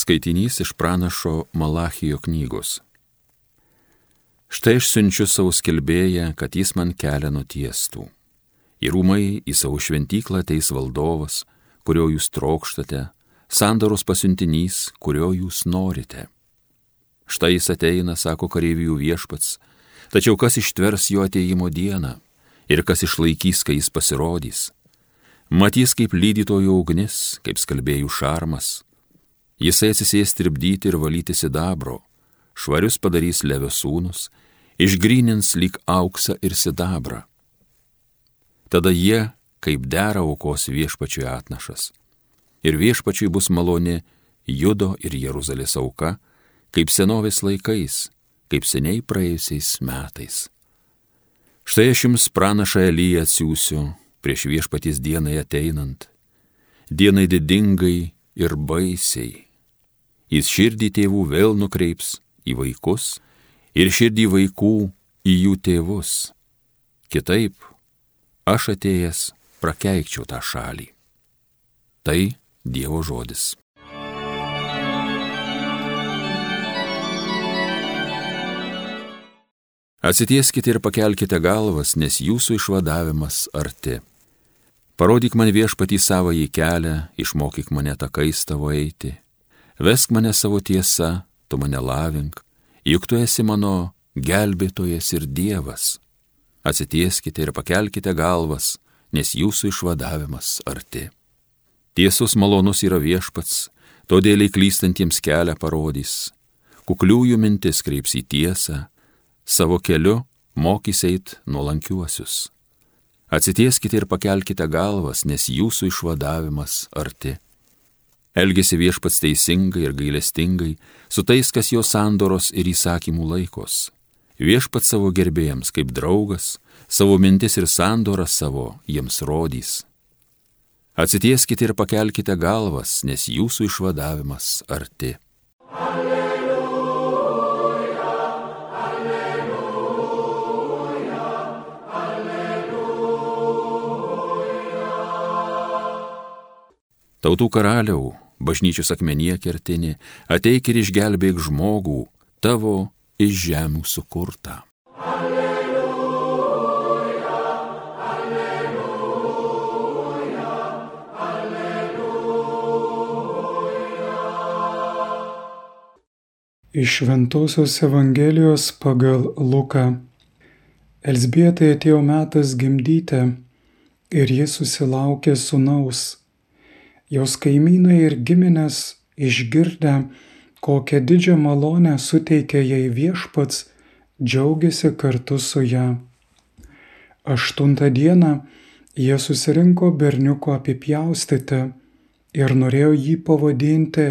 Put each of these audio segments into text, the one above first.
Skaitinys iš pranašo Malachijo knygos. Štai aš siunčiu savo skelbėją, kad jis man kelią nutiestų. Į rūmai į savo šventyklą ateis valdovas, kurio jūs trokštate, sandaros pasiuntinys, kurio jūs norite. Štai jis ateina, sako kareivijų viešpats, tačiau kas ištvers jo ateimo dieną ir kas išlaikys, kai jis pasirodys. Matys kaip lydytojo ugnis, kaip skalbėjų šarmas Jisai atsisės tribdyti ir valyti sidabro, švarius padarys levio sūnus, išgrynins lyg auksą ir sidabrą. Tada jie, kaip dera aukos viešpačiui atnašas. Ir viešpačiui bus maloni Judo ir Jeruzalės auka, kaip senovės laikais, kaip seniai praėjusiais metais. Štai aš jums pranašą Elyją atsiųsiu prieš viešpatys dienai ateinant, dienai didingai ir baisiai Jis širdį tėvų vėl nukreips į vaikus ir širdį vaikų į jų tėvus. Kitaip, aš atėjęs prakeikčiau tą šalį. Tai Dievo žodis. Atsitieskite ir pakelkite galvas, nes jūsų išvadavimas arti. Parodyk man viešpatį savo į kelią, išmokyk mane takais tavo eiti Vesk mane savo tiesa, tu mane lavink, juk tu esi mano gelbėtojas ir Dievas. Atsitieskite ir pakelkite galvas, nes jūsų išvadavimas arti. Tiesus malonus yra viešpats, todėl įklystantiems kelią parodys. Kukliųjų mintis kreips į tiesą, savo keliu mokys eit nuolankiuosius. Atsitieskite ir pakelkite galvas, nes jūsų išvadavimas arti. Elgesi viešpats teisingai ir gailestingai, su tais, kas jo sandoros ir įsakymų laikos. Viešpats savo gerbėjams kaip draugas, savo mintis ir sandorą savo jiems rodys. Atsitieskite ir pakelkite galvas, nes jūsų išvadavimas arti. Alleluja. Tautų karaliau, bažnyčios akmenyje kertinį, ateik ir išgelbėk žmogų, tavo iš žemių sukurtą. Alleluja, alleluja, alleluja. Iš Ventosios Evangelijos pagal Luką. Elsbietai atėjo metas gimdyti ir jis susilaukė sunaus jos kaimynai ir giminės išgirdę, kokią didžią malonę suteikia jai viešpats, džiaugiasi kartu su ją. Aštuntą dieną jie susirinko berniuko apipjaustyti ir norėjo jį pavadinti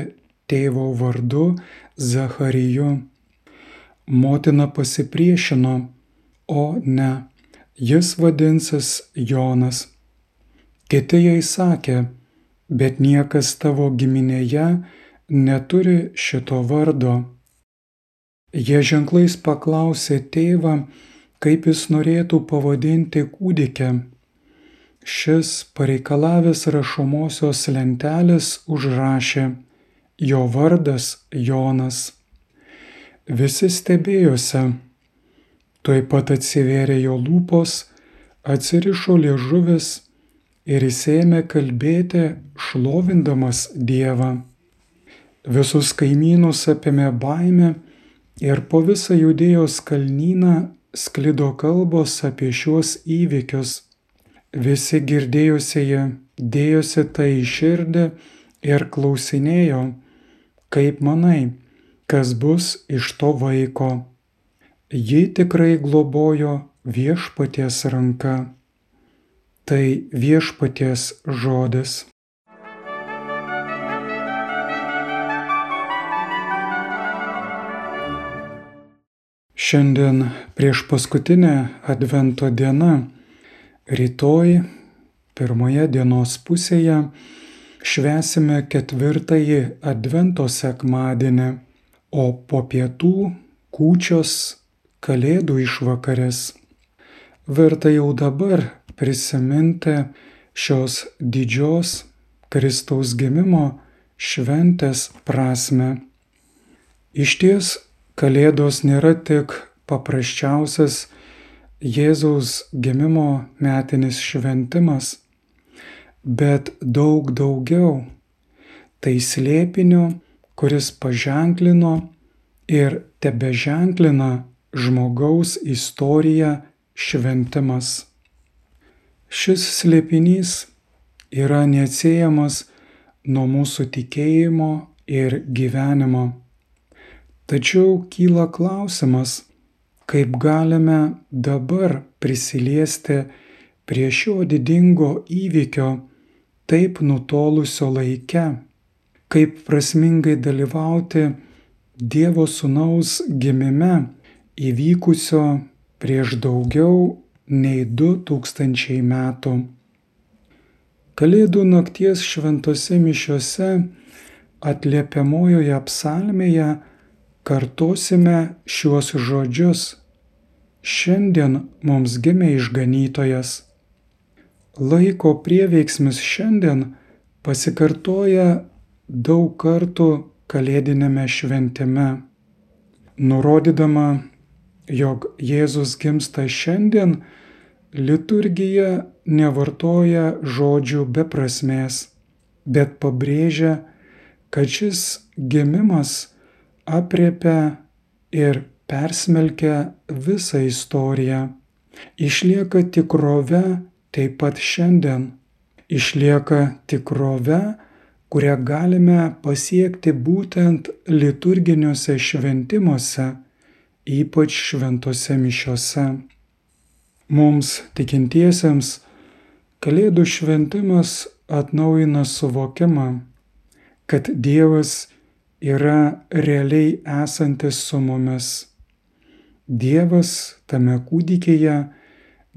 tėvo vardu Zachariju. Motina pasipriešino, o ne, jis vadinsis Jonas. Kiti jai sakė, bet niekas tavo giminėje neturi šito vardo. Jie ženklais paklausė tėvą, kaip jis norėtų pavadinti kūdikę. Šis pareikalavęs rašomosios lentelės užrašė, jo vardas Jonas. Visi stebėjosi, tuoj pat atsivėrė jo lūpos, atsirišo liežuvis ir jis ėmė kalbėti šlovindamas Dievą. Visus kaimynus apėmė baime ir po visą judėjos kalnyną sklido kalbos apie šiuos įvykius. Visi girdėjusieji dėjosi tai iširdį ir klausinėjo, kaip manai, kas bus iš to vaiko. Ji tikrai globojo viešpaties ranka tai viešpaties žodis. Šiandien prieš paskutinę Advento dieną, rytoj, pirmoje dienos pusėje, švesime ketvirtąjį Advento sekmadienį, o po pietų kūčios Kalėdų išvakarės. Verta jau dabar prisiminti šios didžios Kristaus gimimo šventės prasme. Iš ties, Kalėdos nėra tik paprasčiausias Jėzaus gimimo metinis šventimas, bet daug daugiau. Tai slėpiniu, kuris paženklino ir tebeženklina žmogaus istoriją šventimas. Šis slėpinys yra neatsiejamas nuo mūsų tikėjimo ir gyvenimo. Tačiau kyla klausimas, kaip galime dabar prisiliesti prie šio didingo įvykio taip nutolusio laike, kaip prasmingai dalyvauti Dievo Sūnaus gimime įvykusio prieš daugiau nei du tūkstančiai metų. Kalėdų nakties šventose mišiose atliepiamojoje psalmėje kartosime šiuos žodžius. Šiandien mums gimė išganytojas. Laiko prieveiksmis šiandien pasikartoja daug kartų kalėdinėme šventime, nurodydama, jog Jėzus gimsta šiandien, liturgija nevartoja žodžių be prasmės, bet pabrėžia, kad šis gimimas apriepia ir persmelkia visą istoriją. Išlieka tikrove taip pat šiandien. Išlieka tikrove, kurią galime pasiekti būtent liturginiuose šventimuose, ypač šventose mišiose. Mums tikintiesiems Kalėdų šventimas atnaujina suvokimą, kad Dievas yra realiai esantis su mumis. Dievas tame kūdikėje,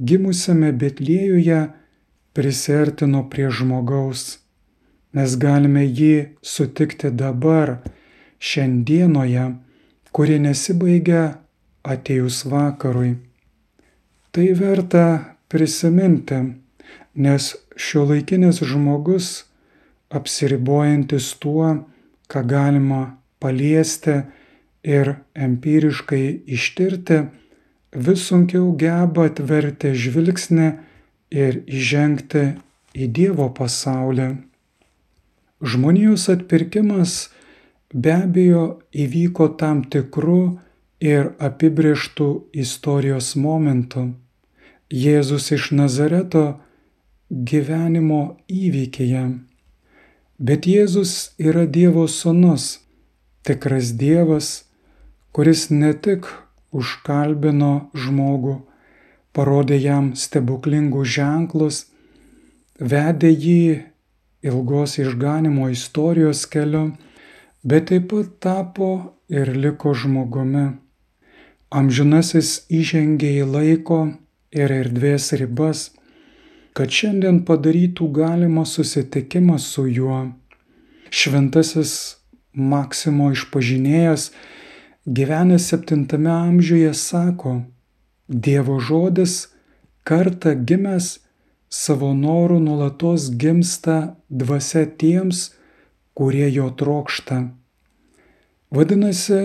gimusiame Betlėjuje, prisertino prie žmogaus. Mes galime jį sutikti dabar, šiandienoje, kuri nesibaigia atejus vakarui. Tai verta prisiminti, nes šio laikinis žmogus, apsiribojantis tuo, ką galima paliesti ir empiriškai ištirti, vis sunkiau geba atverti žvilgsnį ir įžengti į Dievo pasaulį. Žmonijos atpirkimas be abejo įvyko tam tikru ir apibrieštų istorijos momentu. Jėzus iš Nazareto gyvenimo įvykyje. Bet Jėzus yra Dievo sūnus, tikras Dievas, kuris ne tik užkalbino žmogų, parodė jam stebuklingus ženklus, vedė jį ilgos išganimo istorijos keliu, bet taip pat tapo ir liko žmogumi. Amžinasis įžengė į laiko ir erdvės ribas kad šiandien padarytų galima susitikimą su juo. Šventasis Maksimo išpažinėjas, gyvenęs 7 amžiuje, sako, Dievo žodis kartą gimęs savo norų nulatos gimsta dvasia tiems, kurie jo trokšta. Vadinasi,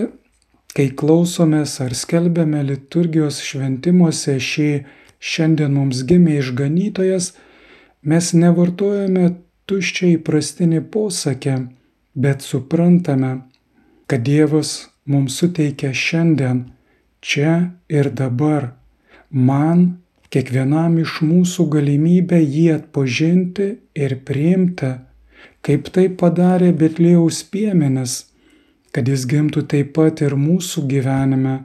kai klausomės ar skelbėme liturgijos šventimuose šį šiandien mums gimė išganytojas, mes nevartojame tuščiai įprastinį posakį, bet suprantame, kad Dievas mums suteikia šiandien, čia ir dabar, man, kiekvienam iš mūsų galimybę jį atpažinti ir priimti, kaip tai padarė Betlėjaus piemenis, kad jis gimtų taip pat ir mūsų gyvenime,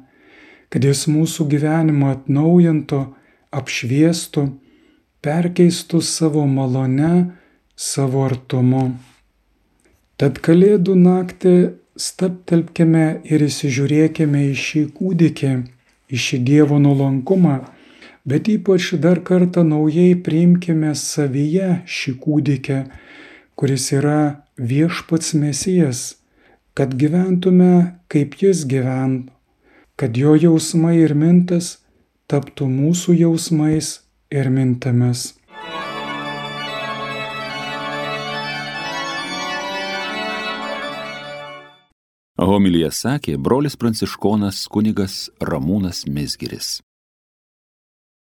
kad jis mūsų gyvenimą atnaujintų, apšviestų, perkeistų savo malone, savo artumu. Tad Kalėdų naktį staptelkime ir įsižiūrėkime į šį kūdikį, į šį Dievo nuolankumą, bet ypač dar kartą naujai priimkime savyje šį kūdikį, kuris yra viešpats mesijas, kad gyventume kaip jis gyvent, kad jo jausmai ir mintis taptų mūsų jausmais ir mintimis. Homilyje sakė brolis pranciškonas kunigas Ramūnas Mesgiris.